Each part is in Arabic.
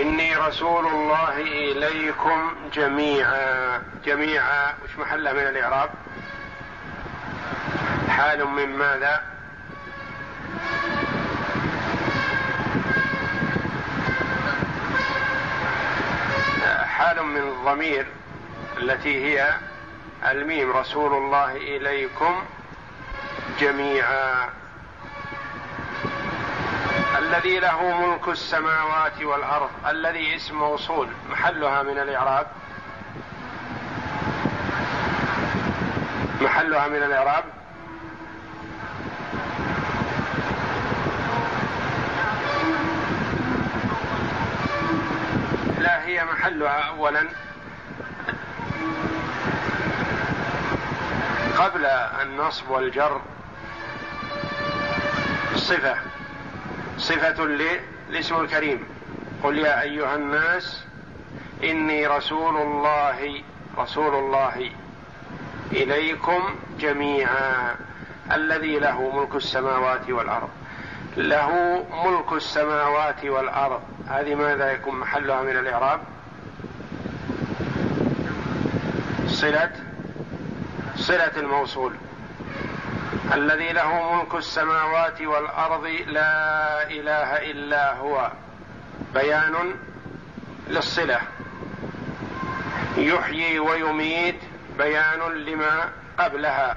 إني رسول الله إليكم جميعا. جميعا. وش محله من الإعراب؟ حال من ماذا؟ حال من الضمير التي هي الميم رسول الله إليكم جميعا. الذي له ملك السماوات والأرض الذي اسم موصول محلها من الإعراب. محلها من الإعراب. لا هي محلها اولا. قبل النصب والجر صفة. صفة لاسم الكريم. قل يا أيها الناس إني رسول الله رسول الله إليكم جميعا الذي له ملك السماوات والأرض. له ملك السماوات والأرض. هذه ماذا يكون؟ محلها من الإعراب. صلة. صلة الموصول. الذي له ملك السماوات والأرض لا إله إلا هو. بيان للصلة. يحيي ويميت بيان لما قبلها.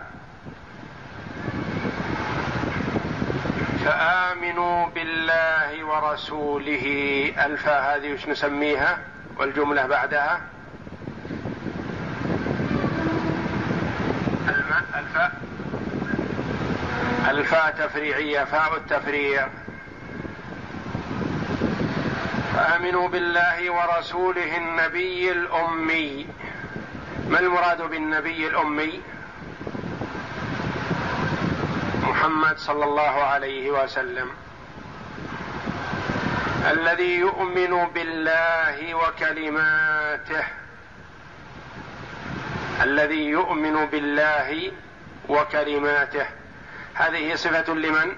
فآمنوا بالله ورسوله. الفاء هذه وش نسميها؟ والجملة بعدها الفاء الفاء تفريعية؟ فاء التفريع. فآمنوا بالله ورسوله النبي الأمي. ما المراد بالنبي الأمي؟ محمد صلى الله عليه وسلم. الذي يؤمن بالله وكلماته. الذي يؤمن بالله وكلماته. هذه صفة لمن؟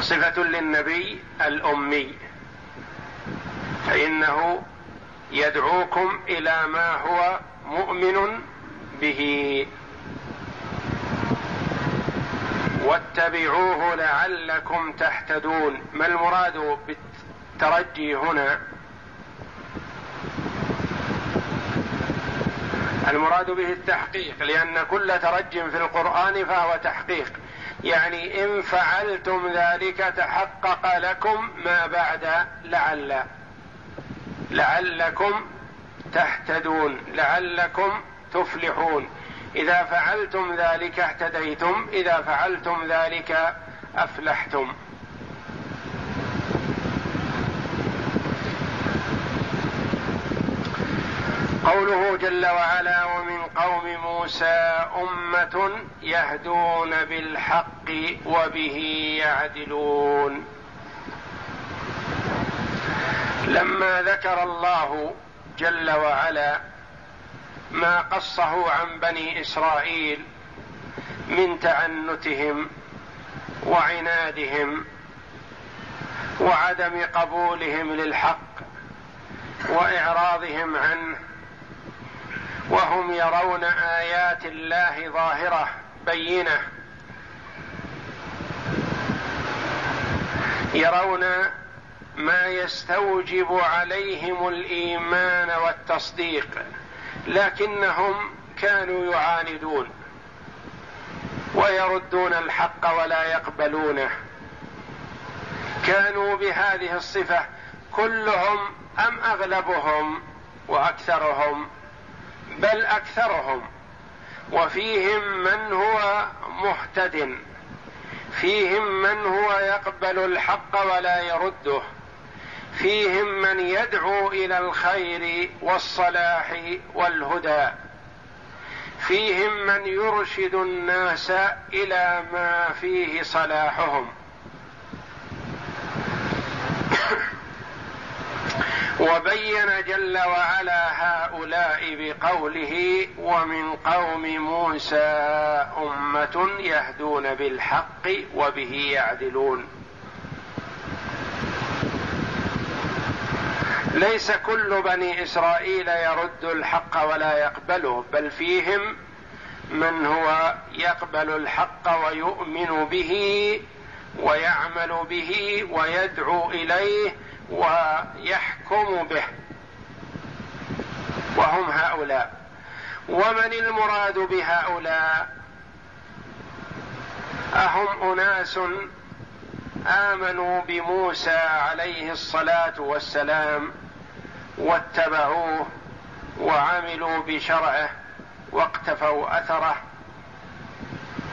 صفة للنبي الأمي. فإنه يدعوكم إلى ما هو مؤمن به. واتبعوه لعلكم تهتدون. ما المراد بالترجي هنا؟ المراد به التحقيق لأن كل ترج في القرآن فهو تحقيق. يعني إن فعلتم ذلك تحقق لكم ما بعد لعل لعلكم تهتدون لعلكم تفلحون. إذا فعلتم ذلك اهتديتم إذا فعلتم ذلك أفلحتم. قوله جل وعلا ومن قوم موسى أمة يهدون بالحق وبه يعدلون. لما ذكر الله جل وعلا ما قصه عن بني إسرائيل من تعنتهم وعنادهم وعدم قبولهم للحق وإعراضهم عنه وهم يرون آيات الله ظاهرة بينة. يرون ما يستوجب عليهم الإيمان والتصديق لكنهم كانوا يعاندون ويردون الحق ولا يقبلونه. كانوا بهذه الصفة كلهم أم أغلبهم وأكثرهم بل أكثرهم. وفيهم من هو مهتد. فيهم من هو يقبل الحق ولا يرده. فيهم من يدعو إلى الخير والصلاح والهدى. فيهم من يرشد الناس إلى ما فيه صلاحهم. وبين جل وعلا هؤلاء بقوله ومن قوم موسى أمة يهدون بالحق وبه يعدلون. ليس كل بني إسرائيل يرد الحق ولا يقبله بل فيهم من هو يقبل الحق ويؤمن به ويعمل به ويدعو إليه ويحكم به. وهم هؤلاء. ومن المراد بهؤلاء؟ أهم أناس آمنوا بموسى عليه الصلاة والسلام واتبعوه وعملوا بشرعه واقتفوا أثره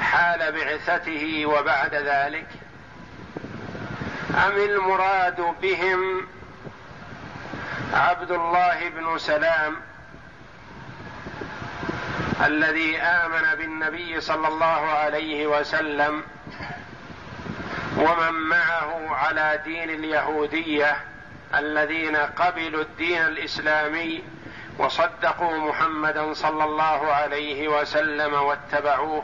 حال بعثته وبعد ذلك. أم المراد بهم عبد الله بن سلام الذي آمن بالنبي صلى الله عليه وسلم ومن معه على دين اليهودية الذين قبلوا الدين الإسلامي وصدقوا محمدا صلى الله عليه وسلم واتبعوه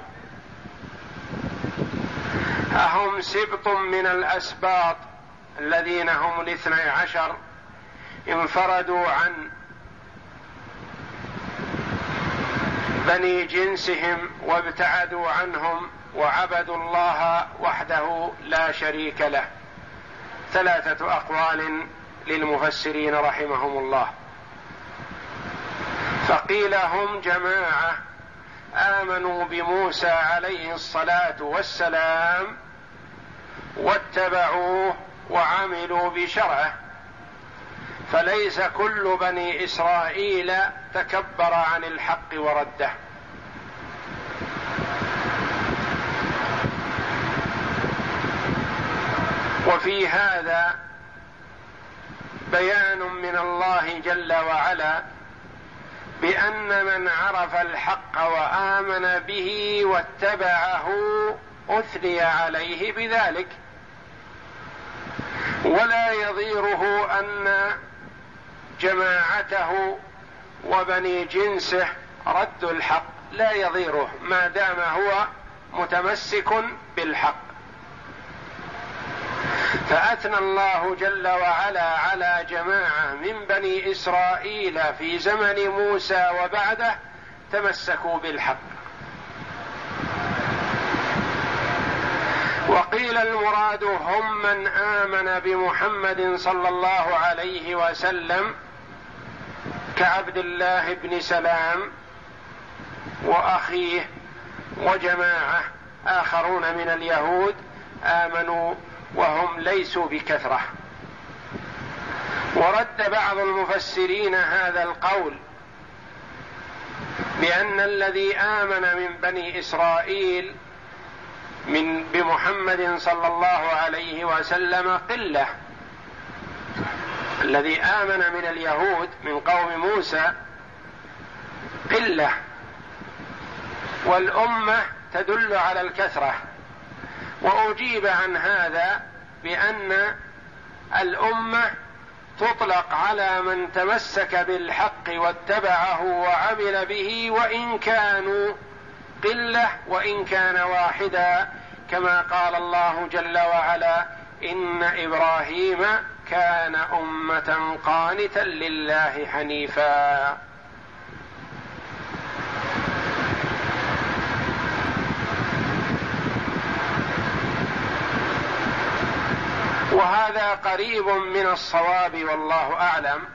أهم سبط من الأسباط الذين هم الاثني عشر انفردوا عن بني جنسهم وابتعدوا عنهم وعبدوا الله وحده لا شريك له. ثلاثة أقوال للمفسرين رحمهم الله. فقيل هم جماعة آمنوا بموسى عليه الصلاة والسلام واتبعوه وعملوا بشرعه. فليس كل بني إسرائيل تكبر عن الحق ورده. وفي هذا بيان من الله جل وعلا بأن من عرف الحق وآمن به واتبعه أثني عليه بذلك. ولا يضيره أن جماعته وبني جنسه ردوا الحق. لا يضيره ما دام هو متمسك بالحق. فأثنى الله جل وعلا على جماعة من بني إسرائيل في زمن موسى وبعده تمسكوا بالحق. وقيل المراد هم من آمن بمحمد صلى الله عليه وسلم كعبد الله بن سلام وأخيه وجماعة آخرون من اليهود آمنوا وهم ليسوا بكثرة. ورد بعض المفسرين هذا القول بأن الذي آمن من بني إسرائيل من بمحمد صلى الله عليه وسلم قلة. الذي آمن من اليهود من قوم موسى قلة. والأمة تدل على الكثرة. وأجيب عن هذا بأن الأمة تطلق على من تمسك بالحق واتبعه وعمل به وإن كانوا قلة وإن كان واحدا كما قال الله جل وعلا إن إبراهيم كان أمة قانتا لله حنيفا. وهذا قريب من الصواب والله أعلم.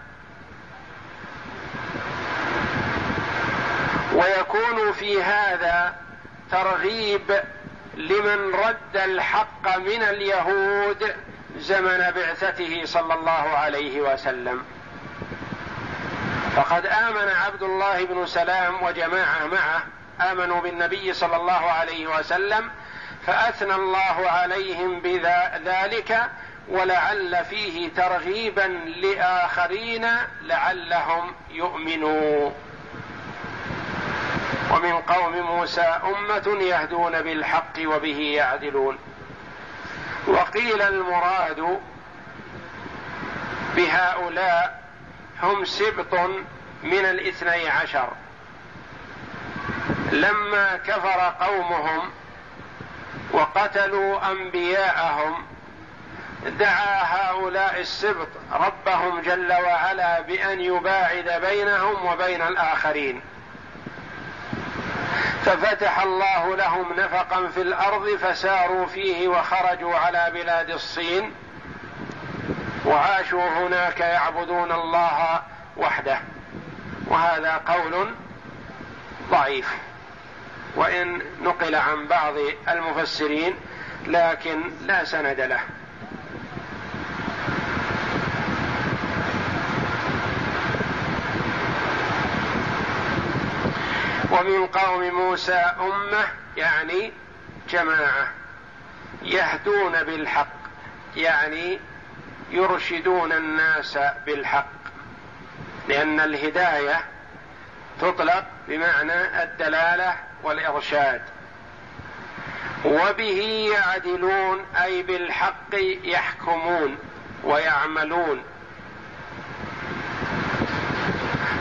ويكون في هذا ترغيب لمن رد الحق من اليهود زمن بعثته صلى الله عليه وسلم. فقد آمن عبد الله بن سلام وجماعة معه آمنوا بالنبي صلى الله عليه وسلم فأثنى الله عليهم بذلك ولعل فيه ترغيبا لآخرين لعلهم يؤمنوا. ومن قوم موسى أمة يهدون بالحق وبه يعدلون. وقيل المراد بهؤلاء هم سبط من الاثني عشر. لما كفر قومهم وقتلوا أنبياءهم دعا هؤلاء السبط ربهم جل وعلا بأن يباعد بينهم وبين الآخرين. ففتح الله لهم نفقا في الأرض فساروا فيه وخرجوا على بلاد الصين. وعاشوا هناك يعبدون الله وحده. وهذا قول ضعيف. وإن نقل عن بعض المفسرين لكن لا سند له. ومن قوم موسى أمة يعني جماعة يهدون بالحق يعني يرشدون الناس بالحق لأن الهداية تطلق بمعنى الدلالة والإرشاد. وبه يعدلون أي بالحق يحكمون ويعملون.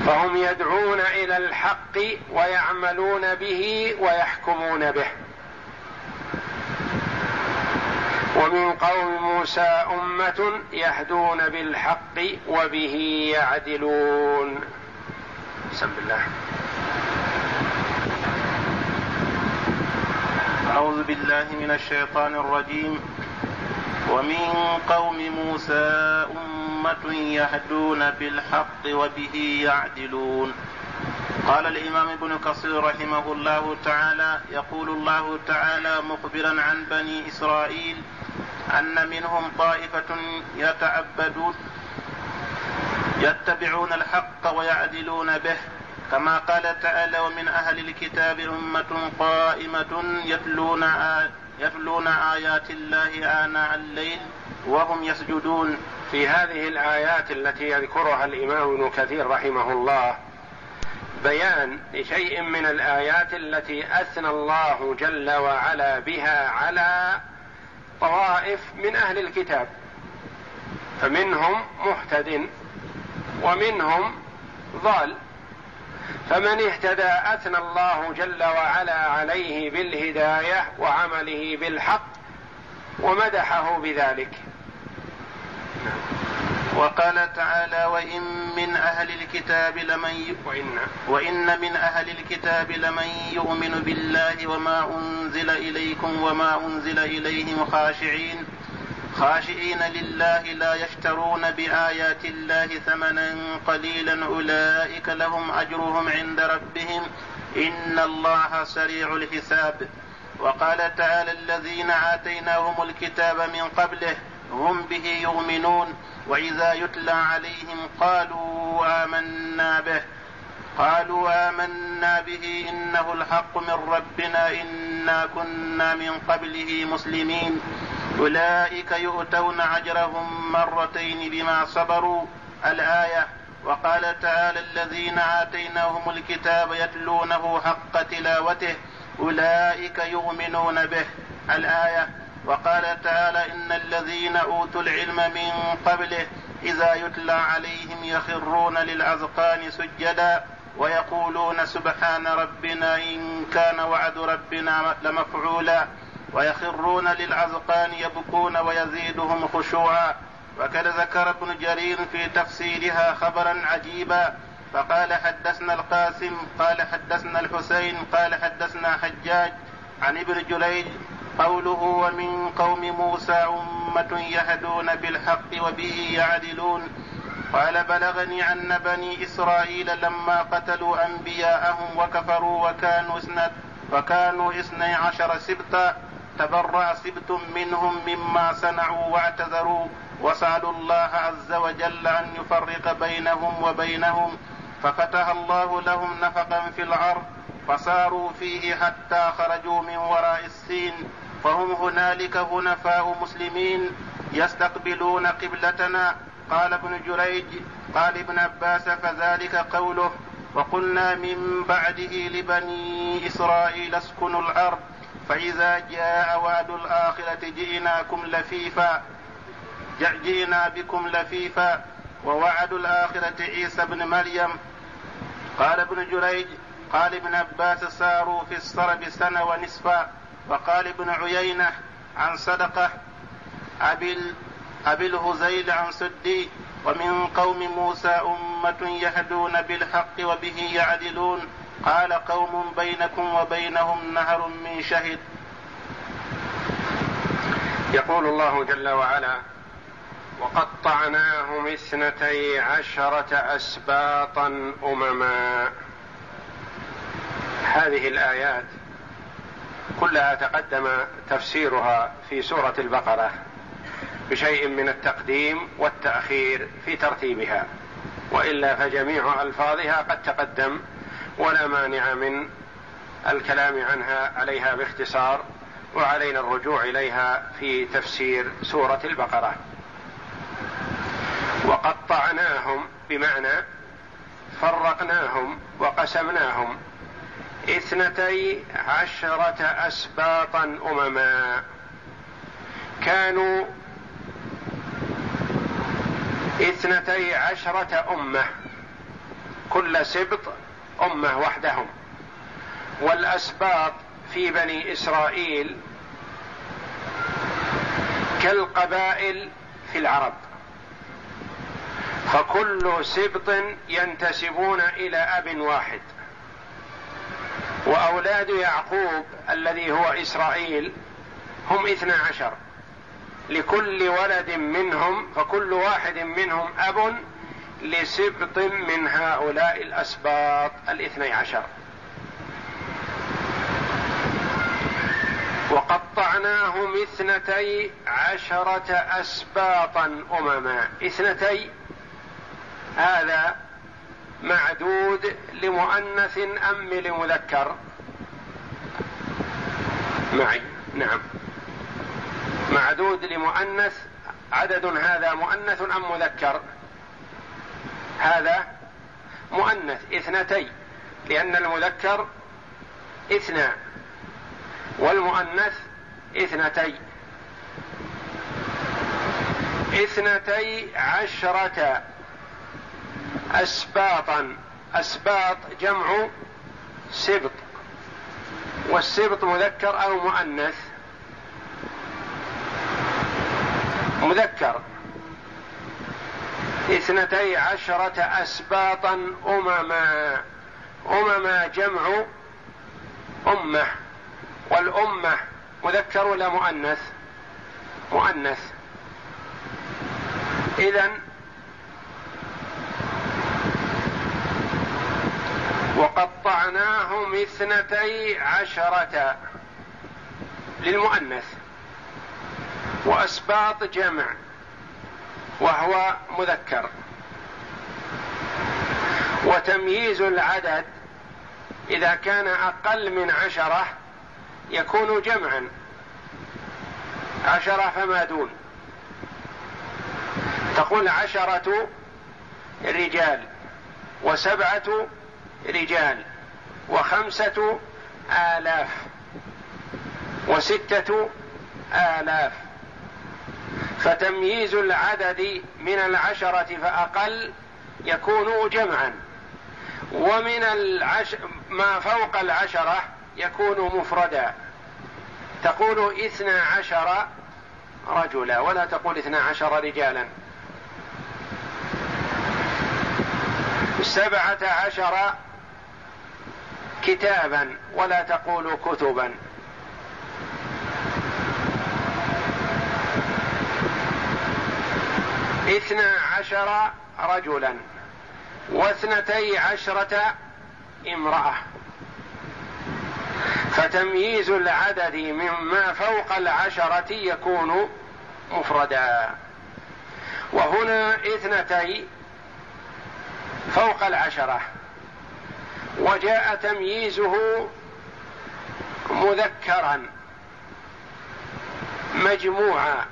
فهم يدعون إلى الحق ويعملون به ويحكمون به. ومن قوم موسى أمة يهدون بالحق وبه يعدلون. بسم الله. أعوذ بالله من الشيطان الرجيم. ومن قوم موسى أمة يهدون بالحق وبه يعدلون. قال الإمام ابن كثير رحمه الله تعالى يقول الله تعالى مخبرا عن بني إسرائيل أن منهم طائفة يتعبدون يتبعون الحق ويعدلون به. كما قال تعالى ومن أهل الكتاب أمة قائمة يتلون يتلون آيات الله آناء الليل وهم يسجدون. في هذه الآيات التي يذكرها الإمام ابن كثير رحمه الله بيان لشيء من الآيات التي أثنى الله جل وعلا بها على طوائف من أهل الكتاب. فمنهم محتد ومنهم ضال. فمن اهتدى أثنى الله جل وعلا عليه بالهداية وعمله بالحق ومدحه بذلك وقال تعالى وإن من أهل الكتاب لمن. وإن وإن من أهل الكتاب لمن يؤمن بالله وما أنزل إليكم وما أنزل إليهم خاشعين خاشعين لله لا يشترون بآيات الله ثمنا قليلا أولئك لهم أجرهم عند ربهم. إن الله سريع الحساب. وقال تعالى الذين آتيناهم الكتاب من قبله هم به يؤمنون. وإذا يتلى عليهم قالوا آمنا به. قالوا آمنا به إنه الحق من ربنا إنا كنا من قبله مسلمين. أولئك يؤتون أجرهم مرتين بما صبروا الآية وقال تعالى الذين آتيناهم الكتاب يتلونه حق تلاوته أولئك يؤمنون به. الآية وقال تعالى إن الذين أوتوا العلم من قبله إذا يتلى عليهم يخرون للأذقان سجدا ويقولون سبحان ربنا إن كان وعد ربنا لمفعولا. ويخرون للأذقان يبكون ويزيدهم خشوعا. وقد ذكر ابن جرير في تفسيرها خبرا عجيبا فقال حدثنا القاسم قال حدثنا الحسين قال حدثنا حجاج عن ابن جريج قوله ومن قوم موسى أمة يهدون بالحق وبه يعدلون قال بلغني أن بني إسرائيل لما قتلوا أنبياءهم وكفروا وكانوا اثنى وكانوا اثني عشر سبطا تبرأ سبت منهم مما صنعوا واعتذروا وسألوا الله عز وجل أن يفرق بينهم وبينهم ففتح الله لهم نفقا في الأرض فصاروا فيه حتى خرجوا من وراء السين فهم هنالك هنفاء مسلمين يستقبلون قبلتنا قال ابن جريج قال ابن عباس فذلك قوله وقلنا من بعده لبني إسرائيل اسكنوا الأرض فإذا جاء وعد الآخرة جئناكم لفيفا جئنا بكم لفيفا ووعد الآخرة عيسى بن مريم. قال ابن جريج قال ابن عباس ساروا في السرب سنة ونصفا. وقال ابن عيينة عن صدقة أبي أبي الهزيل عن سدي. ومن قوم موسى أمة يهدون بالحق وبه يعدلون. قال قوم بينكم وبينهم نهر من شهد. يقول الله جل وعلا وقطعناهم اثنتي عشرة أسباطا أمما. هذه الآيات كلها تقدم تفسيرها في سورة البقرة بشيء من التقديم والتأخير في ترتيبها وإلا فجميع ألفاظها قد تقدم ولا مانع من الكلام عنها عليها باختصار وعلينا الرجوع إليها في تفسير سورة البقرة. وقطعناهم بمعنى فرقناهم وقسمناهم اثنتي عشرة أسباطا أمما. كانوا اثنتي عشرة أمة. كل سبط أمة وحدهم. والأسباط في بني إسرائيل كالقبائل في العرب. فكل سبط ينتسبون إلى أب واحد. وأولاد يعقوب الذي هو إسرائيل هم اثنا عشر. لكل ولد منهم فكل واحد منهم أب لسبط من هؤلاء الأسباط الاثني عشر. وقطعناهم اثنتي عشرة أسباطا أمما. اثنتي هذا معدود لمؤنث أم لمذكر؟ معي نعم. معدود لمؤنث عدد هذا مؤنث أم مذكر؟ هذا مؤنث اثنتي لأن المذكر اثنى والمؤنث اثنتي اثنتي عشرة أسباطا أسباط جمع سبط والسبط مذكر أو مؤنث؟ مذكر. اثنتي عشرة أسباطا أمما. أمما جمع أمة والأمة مذكر ولا مؤنث؟ مؤنث. إذا وقطعناهم اثنتي عشرة للمؤنث. وأسباط جمع. وهو مذكر. وتمييز العدد إذا كان أقل من عشرة يكون جمعا. عشرة فما دون. تقول عشرة رجال وسبعة رجال وخمسة آلاف وستة آلاف. فتمييز العدد من العشرة فأقل يكون جمعا ومن العش... ما فوق العشرة يكون مفردا. تقول اثنا عشر رجلا ولا تقول اثنا عشر رجالا. سبعة عشر كتابا ولا تقول كتبا. اثنا عشر رجلا واثنتي عشرة امرأة. فتمييز العدد مما فوق العشرة يكون مفردا. وهنا اثنتي فوق العشرة. وجاء تمييزه مذكرا مجموعا.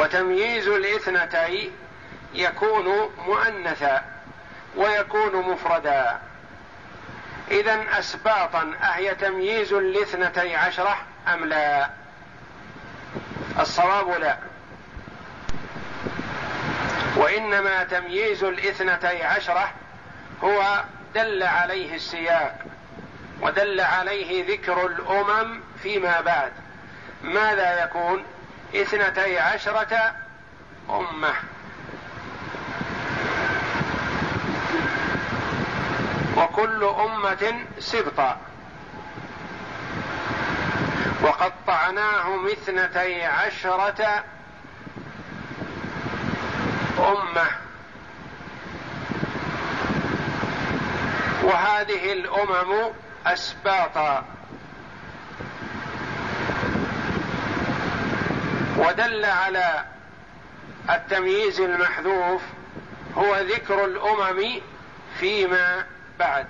وتمييز الاثنتي يكون مؤنثا ويكون مفردا. إذا أسباطا أهي تمييز لاثنتي عشرة أم لا؟ الصواب لا. وإنما تمييز الاثنتي عشرة هو دل عليه السياق ودل عليه ذكر الأمم فيما بعد. ماذا يكون؟ اثنتي عشرة أمة. وكل أمة سبطا. وقطعناهم اثنتي عشرة أمة. وهذه الأمم أسباطا. ودل على التمييز المحذوف هو ذكر الأمم فيما بعد.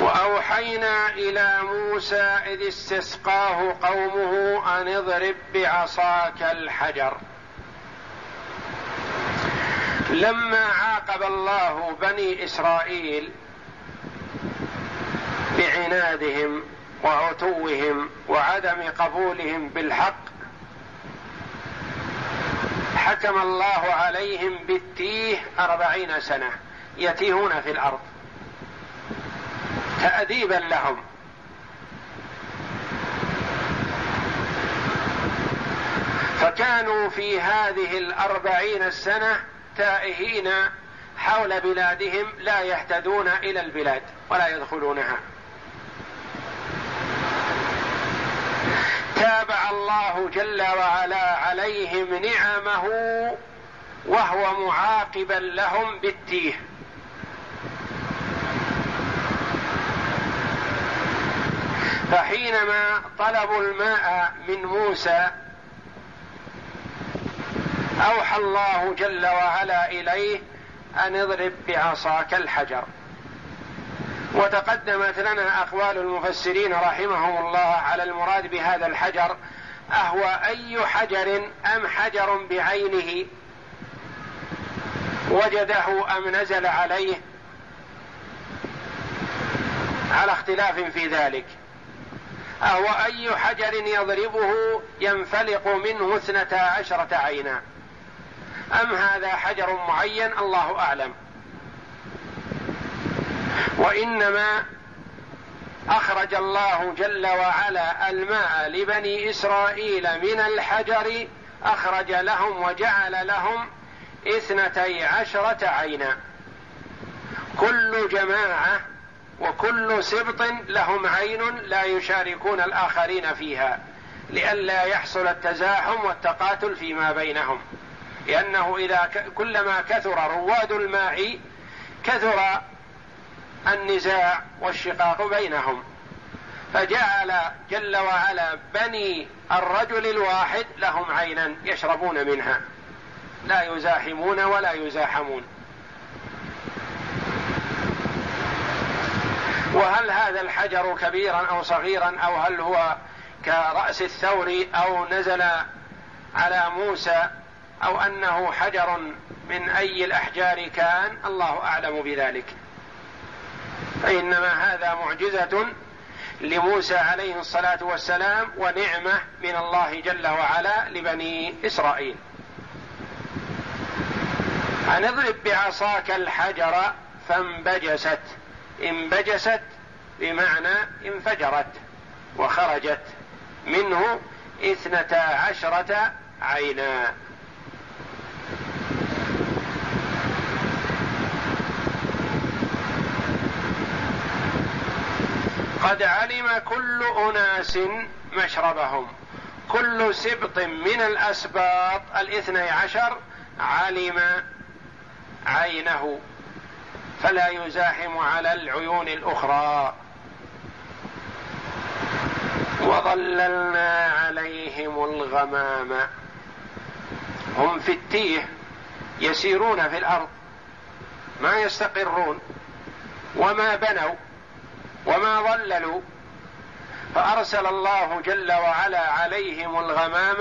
وأوحينا إلى موسى إذ استسقاه قومه أن اضرب بعصاك الحجر. لما عاقب الله بني إسرائيل بعنادهم وعتوهم وعدم قبولهم بالحق حكم الله عليهم بالتيه أربعين سنة يتيهون في الأرض تأديبا لهم. فكانوا في هذه الأربعين السنة تائهين حول بلادهم لا يهتدون إلى البلاد ولا يدخلونها. تابع الله جل وعلا عليهم نعمه وهو معاقبا لهم بالتيه فحينما طلبوا الماء من موسى أوحى الله جل وعلا إليه أن اضرب بعصاك الحجر. وتقدمت لنا أقوال المفسرين رحمهم الله على المراد بهذا الحجر أهو أي حجر أم حجر بعينه؟ وجده أم نزل عليه؟ على اختلاف في ذلك. أهو أي حجر يضربه ينفلق منه اثنتا عشرة عينا؟ أم هذا حجر معين؟ الله أعلم. وإنما أخرج الله جل وعلا الماء لبني إسرائيل من الحجر أخرج لهم وجعل لهم إثنتي عشرة عينا. كل جماعة وكل سبط لهم عين لا يشاركون الآخرين فيها لئلا يحصل التزاحم والتقاتل فيما بينهم. لأنه إذا كلما كثر رواد الماء كثر النزاع والشقاق بينهم. فجعل جل وعلا بني الرجل الواحد لهم عينا يشربون منها. لا يزاحمون ولا يزاحمون. وهل هذا الحجر كبيرا أو صغيرا أو هل هو كرأس الثور أو نزل على موسى أو أنه حجر من أي الأحجار كان؟ الله أعلم بذلك. فإنما هذا معجزة لموسى عليه الصلاة والسلام ونعمة من الله جل وعلا لبني إسرائيل. أن اضرب بعصاك الحجر فانبجست. انبجست بمعنى انفجرت وخرجت منه اثنتا عشرة عينا. قد علم كل أناس مشربهم. كل سبط من الأسباط الاثني عشر علم عينه فلا يزاحم على العيون الأخرى. وظللنا عليهم الغمام. هم في التيه يسيرون في الأرض. ما يستقرون. وما بنوا. وما ضللوا فأرسل الله جل وعلا عليهم الغمام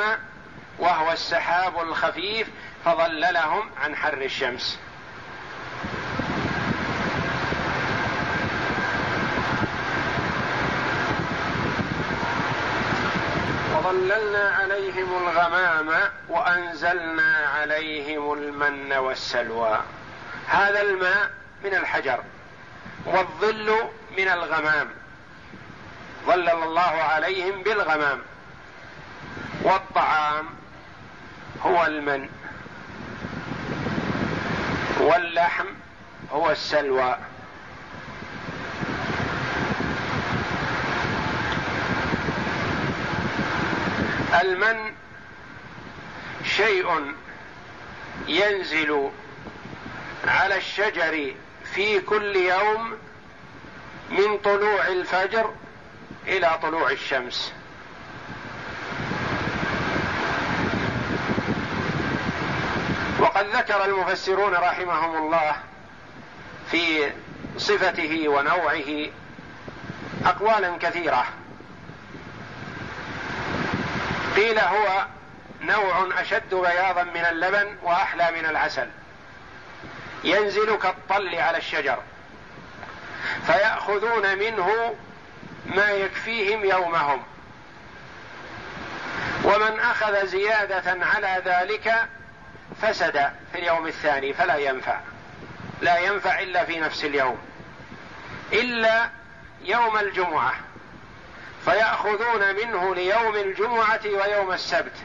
وهو السحاب الخفيف فظللهم عن حر الشمس. وظللنا عليهم الغمام وأنزلنا عليهم المن والسلوى. هذا الماء من الحجر. والظل من الغمام. ظلل الله عليهم بالغمام. والطعام هو المن. واللحم هو السلوى. المن شيء ينزل على الشجر في كل يوم من طلوع الفجر إلى طلوع الشمس. وقد ذكر المفسرون رحمهم الله في صفته ونوعه أقوالا كثيرة. قيل هو نوع أشد بياضا من اللبن وأحلى من العسل. ينزل كالطل على الشجر. فيأخذون منه ما يكفيهم يومهم. ومن أخذ زيادة على ذلك فسد في اليوم الثاني فلا ينفع. لا ينفع إلا في نفس اليوم. إلا يوم الجمعة. فيأخذون منه ليوم الجمعة ويوم السبت.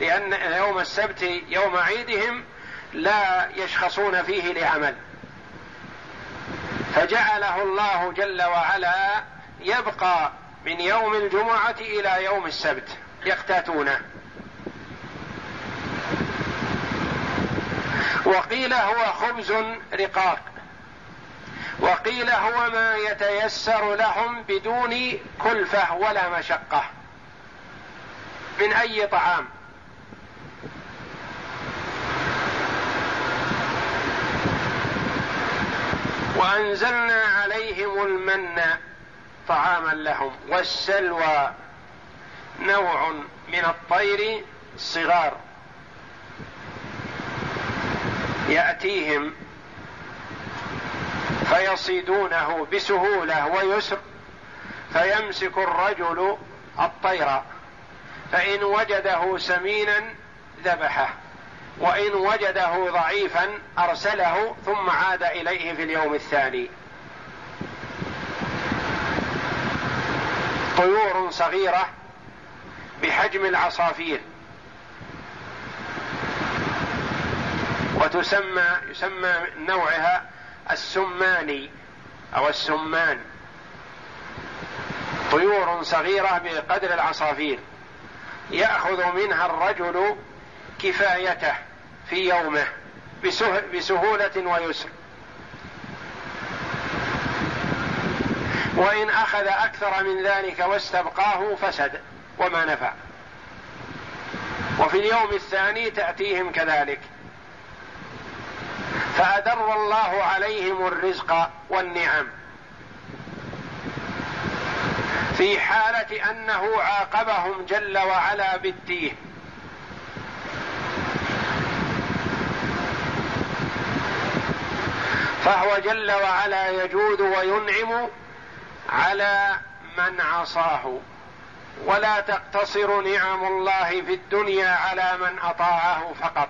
لأن يوم السبت يوم عيدهم لا يشخصون فيه لعمل. فجعله الله جل وعلا يبقى من يوم الجمعة إلى يوم السبت يقتاتونه وقيل هو خبز رقاق. وقيل هو ما يتيسر لهم بدون كلفة ولا مشقة. من أي طعام؟ وأنزلنا عليهم المن طعاما لهم والسلوى نوع من الطير الصغار يأتيهم فيصيدونه بسهولة ويسر فيمسك الرجل الطير فإن وجده سمينا ذبحه. وإن وجده ضعيفا أرسله ثم عاد إليه في اليوم الثاني. طيور صغيرة بحجم العصافير. وتسمى يسمى نوعها السماني أو السمان. طيور صغيرة بقدر العصافير. يأخذ منها الرجل كفايته. في يومه بسهولة ويسر. وإن أخذ أكثر من ذلك واستبقاه فسد وما نفع. وفي اليوم الثاني تأتيهم كذلك. فأدر الله عليهم الرزق والنعم. في حالة أنه عاقبهم جل وعلا بالتيه فهو جل وعلا يجود وينعم على من عصاه. ولا تقتصر نعم الله في الدنيا على من أطاعه فقط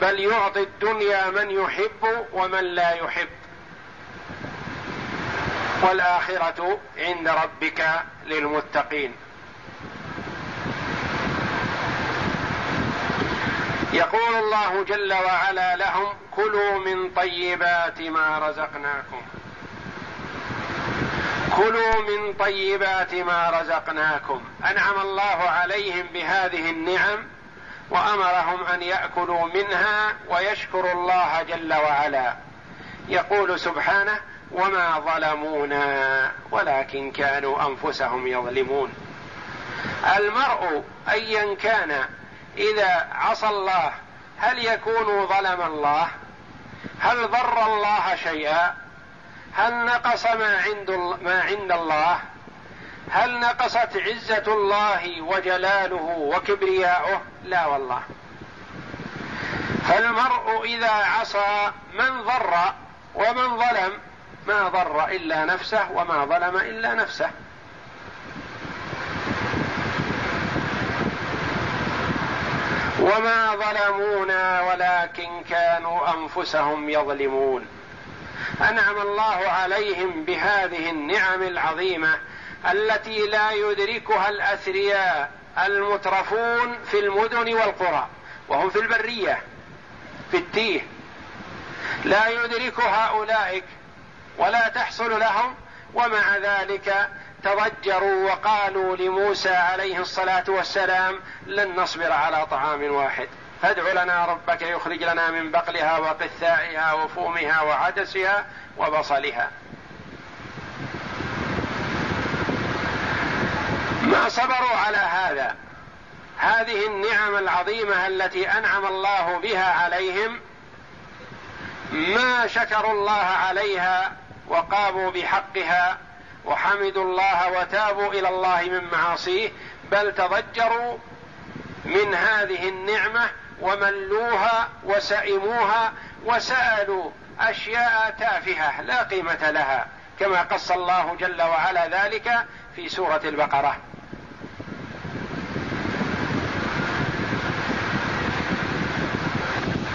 بل يعطي الدنيا من يحب ومن لا يحب. والآخرة عند ربك للمتقين. يقول الله جل وعلا لهم كلوا من طيبات ما رزقناكم. كلوا من طيبات ما رزقناكم. أنعم الله عليهم بهذه النعم وأمرهم أن يأكلوا منها ويشكروا الله جل وعلا. يقول سبحانه وما ظلمونا ولكن كانوا أنفسهم يظلمون. المرء ايا كان إذا عصى الله هل يكون ظلم الله؟ هل ضر الله شيئا؟ هل نقص ما عند ما عند الله؟ هل نقصت عزة الله وجلاله وكبرياؤه؟ لا والله. فالمرء إذا عصى من ضر ومن ظلم ما ضر إلا نفسه وما ظلم إلا نفسه. وما ظلمونا ولكن كانوا انفسهم يظلمون. انعم الله عليهم بهذه النعم العظيمه التي لا يدركها الاثرياء المترفون في المدن والقرى وهم في البريه في التيه. لا يدركها اولئك ولا تحصل لهم ومع ذلك تضجروا وقالوا لموسى عليه الصلاة والسلام لن نصبر على طعام واحد. فادع لنا ربك يخرج لنا من بقلها وقثائها وفومها وعدسها وبصلها. ما صبروا على هذا. هذه النعم العظيمة التي أنعم الله بها عليهم ما شكروا الله عليها وقاموا بحقها وحمدوا الله وتابوا إلى الله من معاصيه بل تضجروا من هذه النعمة وملوها وسئموها وسألوا أشياء تافهة لا قيمة لها كما قص الله جل وعلا ذلك في سورة البقرة.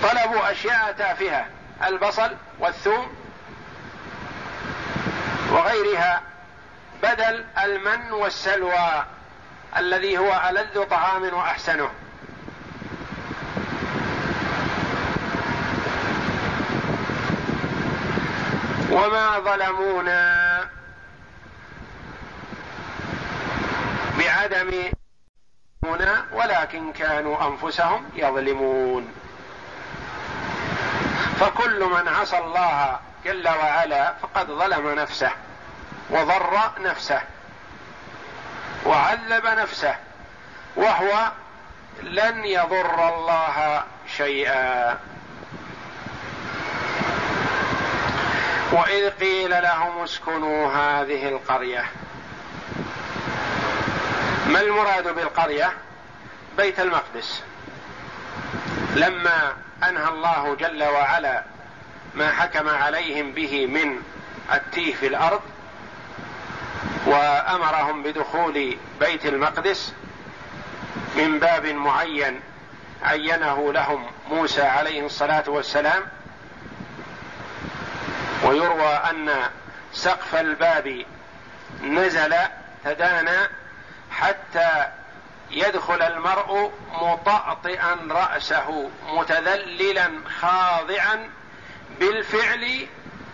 طلبوا أشياء تافهة البصل والثوم وغيرها. بدل المن والسلوى الذي هو ألذ طعام وأحسنه. وما ظلمونا بعدم ولكن كانوا أنفسهم يظلمون. فكل من عصى الله جل وعلا فقد ظلم نفسه. وضر نفسه وعذب نفسه وهو لن يضر الله شيئا. وإذ قيل لهم اسكنوا هذه القرية. ما المراد بالقرية؟ بيت المقدس. لما أنهى الله جل وعلا ما حكم عليهم به من التيه في الأرض وأمرهم بدخول بيت المقدس من باب معين عينه لهم موسى عليه الصلاة والسلام. ويروى أن سقف الباب نزل تدانى حتى يدخل المرء مطأطئا رأسه متذللا خاضعا بالفعل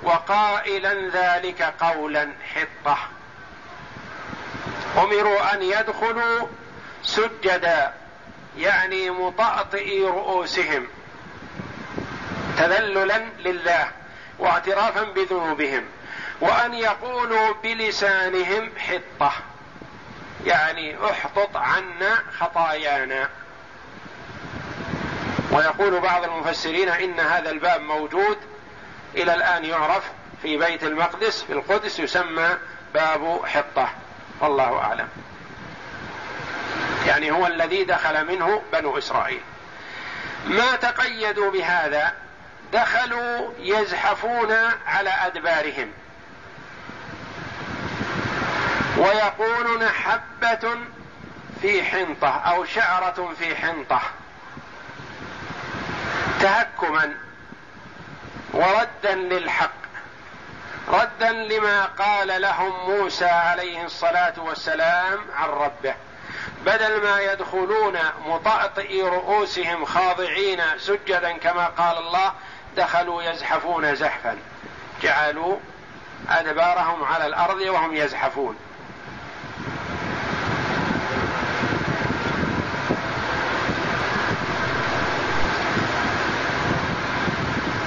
وقائلا ذلك قولا حطة. أمروا أن يدخلوا سجدا يعني مطأطئي رؤوسهم تذللا لله واعترافا بذنوبهم وأن يقولوا بلسانهم حطة يعني احطط عنا خطايانا. ويقول بعض المفسرين إن هذا الباب موجود إلى الآن يعرف في بيت المقدس في القدس يسمى باب حطة. والله أعلم. يعني هو الذي دخل منه بنو إسرائيل. ما تقيدوا بهذا دخلوا يزحفون على أدبارهم. ويقولون حبة في حنطة أو شعرة في حنطة. تهكما وردا للحق. ردا لما قال لهم موسى عليه الصلاة والسلام عن ربه. بدل ما يدخلون مطأطئي رؤوسهم خاضعين سجدا كما قال الله دخلوا يزحفون زحفا. جعلوا أدبارهم على الأرض وهم يزحفون.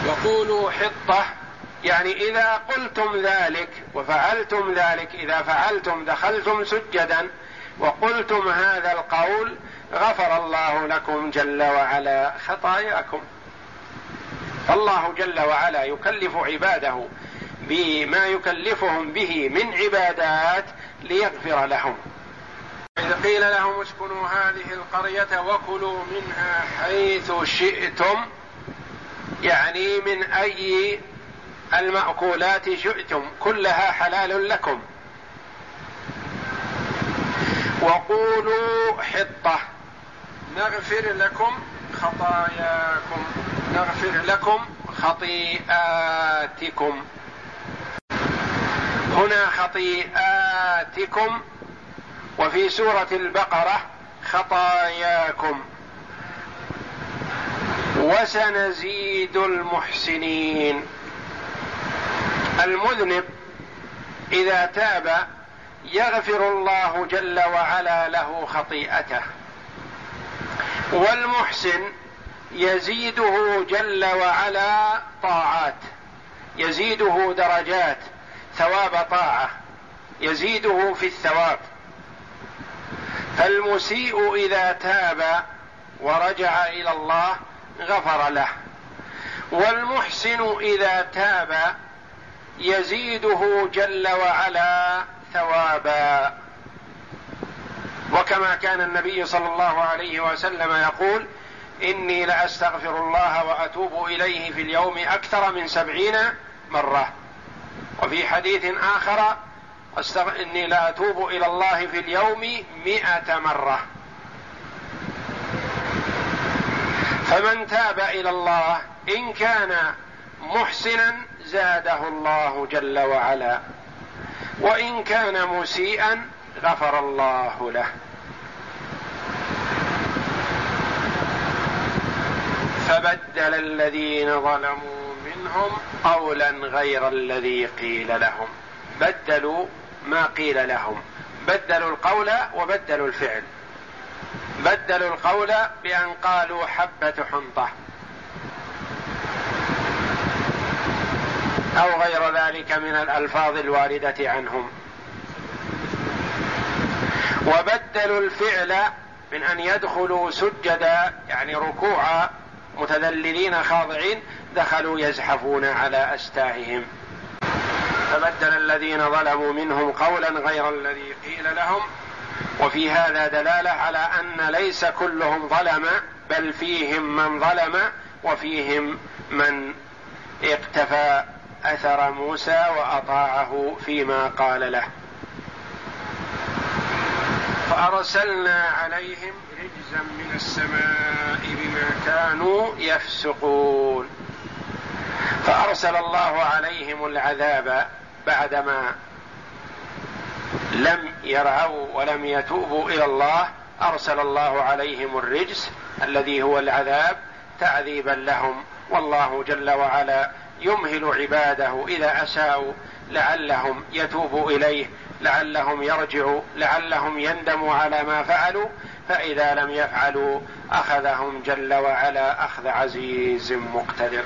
وقولوا حطة يعني إذا قلتم ذلك وفعلتم ذلك إذا فعلتم دخلتم سجدا وقلتم هذا القول غفر الله لكم جل وعلا خطاياكم. فالله جل وعلا يكلف عباده بما يكلفهم به من عبادات ليغفر لهم. إذ قيل لهم اسكنوا هذه القرية وكلوا منها حيث شئتم يعني من أي المأكولات شئتم كلها حلال لكم. وقولوا حطة. نغفر لكم خطاياكم نغفر لكم خطيئاتكم. هنا خطيئات سيئاتكم وفي سورة البقرة خطاياكم. وسنزيد المحسنين. المذنب إذا تاب يغفر الله جل وعلا له خطيئته والمحسن يزيده جل وعلا طاعات يزيده درجات ثواب طاعة يزيده في الثواب. فالمسيء إذا تاب ورجع إلى الله غفر له والمحسن إذا تاب يزيده جل وعلا ثوابا وكما كان النبي صلى الله عليه وسلم يقول إني لأستغفر الله وأتوب إليه في اليوم أكثر من سبعين مرة وفي حديث آخر. إني لأتوب إلى الله في اليوم مئة مرة فمن تاب إلى الله إن كان محسنا زاده الله جل وعلا. وإن كان مسيئا غفر الله له. فبدل الذين ظلموا منهم قولا غير الذي قيل لهم. بدلوا ما قيل لهم. بدلوا القول وبدلوا الفعل. بدلوا القول بأن قالوا حبة حنطة. أو غير ذلك من الألفاظ الواردة عنهم. وبدلوا الفعل من أن يدخلوا سجدا يعني ركوعا متذللين خاضعين دخلوا يزحفون على أستاههم. فبدل الذين ظلموا منهم قولا غير الذي قيل لهم. وفي هذا دلالة على أن ليس كلهم ظلم بل فيهم من ظلم وفيهم من اقتفى. أثر موسى وأطاعه فيما قال له. فأرسلنا عليهم رجزا من السماء بما كانوا يفسقون. فأرسل الله عليهم العذاب بعدما لم يرعوا ولم يتوبوا إلى الله. أرسل الله عليهم الرجس الذي هو العذاب تعذيبا لهم. والله جل وعلا يمهل عباده إذا أساءوا لعلهم يتوبوا إليه لعلهم يرجعوا لعلهم يندموا على ما فعلوا فإذا لم يفعلوا أخذهم جل وعلا أخذ عزيز مقتدر.